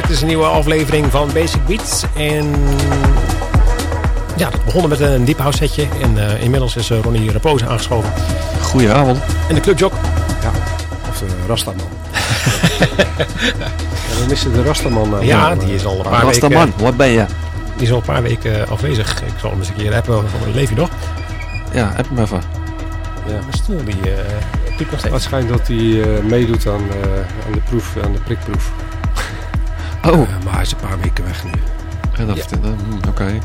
Het is een nieuwe aflevering van Basic Beats. En ja, het begonnen met een deep house setje. En uh, inmiddels is uh, Ronnie Repose aangeschoven. Goedenavond. En de clubjok. Ja, of de Rastaman. ja, we missen de Rastaman. Uh, ja, die is al een paar Rastaman, weken... Rastaman, wat ben je? Die is al een paar weken afwezig. Ik zal hem eens een keer appen. Leef je nog? Ja, app hem even. Ja. Mijn stoel die uh, nog steeds. Schijnt dat hij uh, meedoet aan, uh, aan de proef, aan de prikproef. Oh. maar hij is een paar weken weg nu. Ja, dat Ja. ja. Oké. Okay.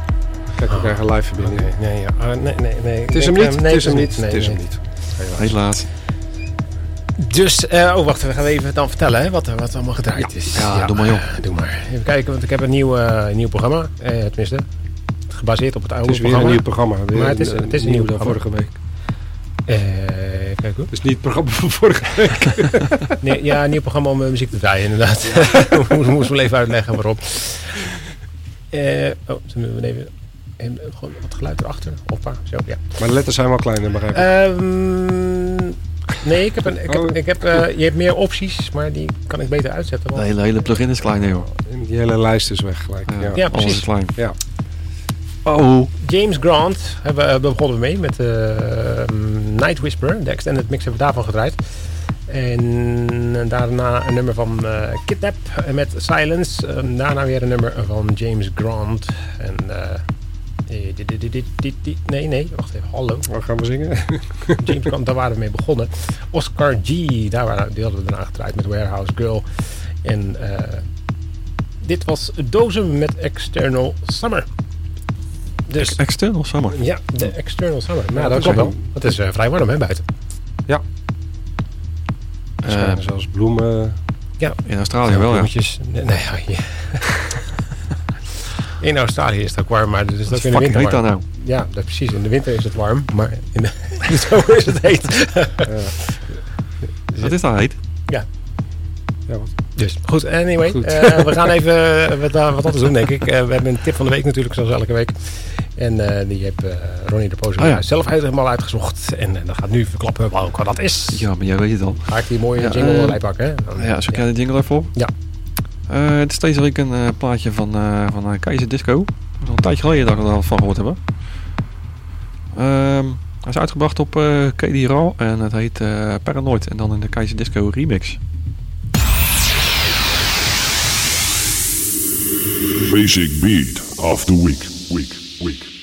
Kijk, we krijgen live verbinding. Oké, nee, ja. Uh, nee, nee, nee. Het is hem niet. nee, het is hem niet. Nee, Het is hem niet. Helaas. Dus, uh, oh wacht, we gaan even dan vertellen hè, wat, wat allemaal gedraaid is. Ja, doe maar, joh. Doe maar. Even kijken, want ik heb een nieuw, uh, nieuw programma. Uh, tenminste, gebaseerd op het oude Het is weer programma. een nieuw programma. Weer Maar het is- het is een nieuw dan programma. vorige week. Eh, hoor. Het is niet het programma van vorige week. Nee, ja, een nieuw programma om uh, muziek te draaien, inderdaad. We moesten wel even uitleggen waarom. Eh, oh, zullen we even, even gewoon wat geluid erachter? Hoppa, zo, ja. Maar de letters zijn wel kleiner, begrijp ik. Ehm, nee, ik heb een, ik heb, Oh. ik heb, eh, je hebt meer opties, maar die kan ik beter uitzetten. De Want, hele, hele plugin is klein, joh. Die hele lijst is weg gelijk. Ja. Ja, alles precies. is klein. Ja. Oh. James Grant hebben, we- begonnen we mee met eh, Night Whisper. De extended mix hebben we daarvan gedraaid. En daarna een nummer van eh, Kidnap met Silence. En daarna weer een nummer van James Grant. En eh, eh, dit- dit- dit- nee, nee, wacht even. Hallo. Wat gaan we zingen? James Grant, daar waren we mee begonnen. Oscar G, daar waren, die hadden we daarna gedraaid met Warehouse Girl. En eh, dit was Dozen met External Summer. Dus External summer. ja, de External Summer. Nou, Ja, dat klopt is wel. Het is eh, vrij warm hè, buiten. Er Eh, schijnen zelfs bloemen. in Australië wel, ja. Nee, nee, ja, ja. In Australië is het ook warm, maar het is ook in de winter heet dat warm. nou? Ja, dat, precies. In de winter is het warm, maar in de, in de zomer is het heet. Wat is dat heet? Ja, wat? Dus goed, anyway. Goed. eh, we gaan even wat, wat anders doen, denk ik. Eh, we hebben een tip van de week natuurlijk, zoals elke week. En eh, die heeft eh, Ronnie de Pozer Oh ja. zelf helemaal uitgezocht. En, en dat gaat nu verklappen welke dat is. Ja, maar jij weet het al. Ga ik die mooie Ja, jingle eh, erbij pakken. hè? Dan- Ja, zo jij de jingle op? Ja. Eh, het is deze week een eh, plaatje van, eh van uh, Keizer Disco. Dat is al een tijdje geleden dat we er al van gehoord hebben. Ehm, hij is uitgebracht op eh KD Raw en het heet eh, Paranoid. En dan in de Keizer Disco remix. Basic beat of the. Week. Week. Week.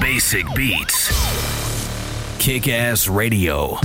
Basic Beats. Kick Ass Radio.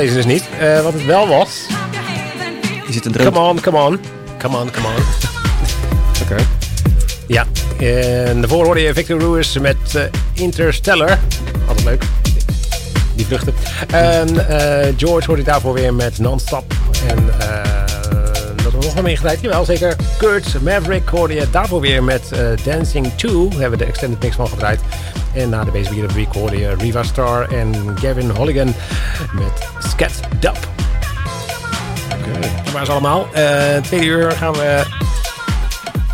Deze dus niet. Eh, wat het wel was. Je zit een droom. Come on, come on. Come on, come on. Oké. Ja, en daarvoor hoorde je Victor Ruiz met eh, Interstellar. Altijd leuk. Die vluchten. En eh, George hoorde je daarvoor weer met Non-Stop. En dat we nog wel meegedraaid. Jawel, zeker. Kurt Maverick hoorde je daarvoor weer met Dancing 2. Daar hebben we de extended mix van gedraaid. En na de Basic Beat of Week hoorde je Riva Star en Gavin Holligan Ze allemaal. Eh tweede uur gaan we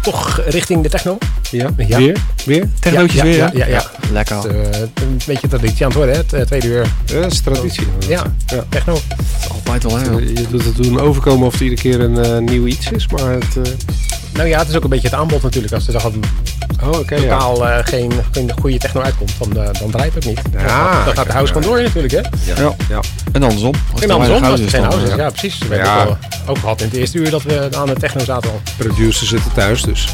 toch richting de techno. Ja. Ja. Weer? Weer? Technootjes ja, weer, ja, ja, ja. Lekker. Het, eh, een beetje traditie aan het worden, hè? Het eh, tweede uur. Ja, dat is traditie. Ja, Ja. techno. Altijd wel, hè? Je doet het doen overkomen of het iedere keer een eh, nieuw iets is, maar het... eh, Nou ja, het is ook een beetje het aanbod natuurlijk. Als er Oh, oké, ja. totaal eh, geen, geen goede techno uitkomt, dan, eh, dan draait het niet. Ja, dan gaat, dan gaat de house ja. gewoon door natuurlijk, hè? Ja. Ja. En andersom. Als En er andersom, als er geen house is. eh, Ja, precies. We hebben Ja. ook, al, ook gehad in het eerste uur dat we aan de techno zaten al. Producers zitten thuis, dus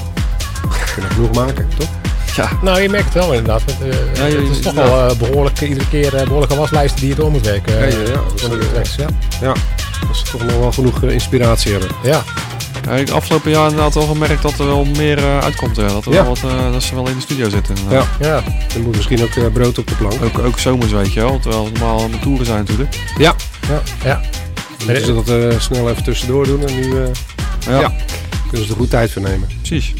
kunnen genoeg maken, toch? Ja, Nou, je merkt het wel inderdaad. want, eh, Ja, je- het is toch ja. wel eh, behoorlijk, iedere keer eh, behoorlijke waslijsten die je door moet werken. Ja, eh, ja, ja. Dat is, ja. Ja, dat ze toch nog wel genoeg inspiratie hebben. ja. Ja, ik afgelopen jaar inderdaad wel gemerkt dat er wel meer eh, uitkomt. Ja. Dat, er Ja. wel wat, eh, dat ze wel in de studio zitten. Ja. Ja. ja. Er moet misschien ook eh, brood op de plank. Ook, ook zomers, weet je wel. Terwijl het normaal met toeren zijn natuurlijk. Ja, ja. ja. moeten ze dat eh, snel even tussendoor doen en nu eh, Ja, Ja. kunnen ze er goed tijd voor nemen. precies.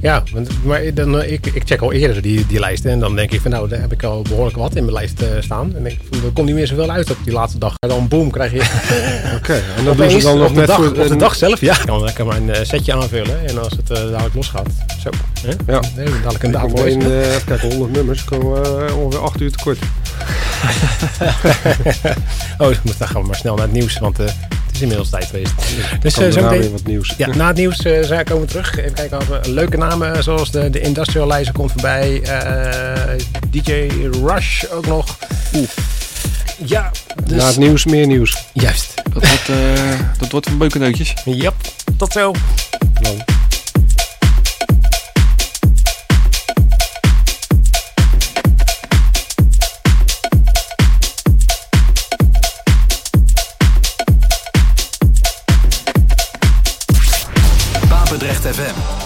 Ja, maar dan, eh, ik, ik check al eerder die, die lijsten. En dan denk ik van nou, daar heb ik al behoorlijk wat in mijn lijst eh, staan. En ik er komt niet meer zoveel uit op die laatste dag. En dan boom, krijg je Oké, en dan doen ze dan nog net dag, voor... op de dag zelf. Ja, ik kan lekker mijn eh, setje aanvullen. En als het eh, dadelijk losgaat. Zo. Hè? Ja. Nee, dadelijk een dag alleen, kijken, 100 nummers. komen eh, ongeveer 8 uur tekort. Oh, dan gaan we maar snel naar het nieuws. Want eh, is inmiddels tijd geweest. Dus eh, zo meteen- wat nieuws. Ja, na het nieuws eh, zijn- komen we terug. Even kijken of we leuke namen zoals de, de Industrializer komt voorbij. eh, DJ Rush ook nog. Ja, dus... Na het nieuws meer nieuws. Juist. Dat wordt, eh, dat wordt van beukenneutjes. Yep. Tot zo. ZFM.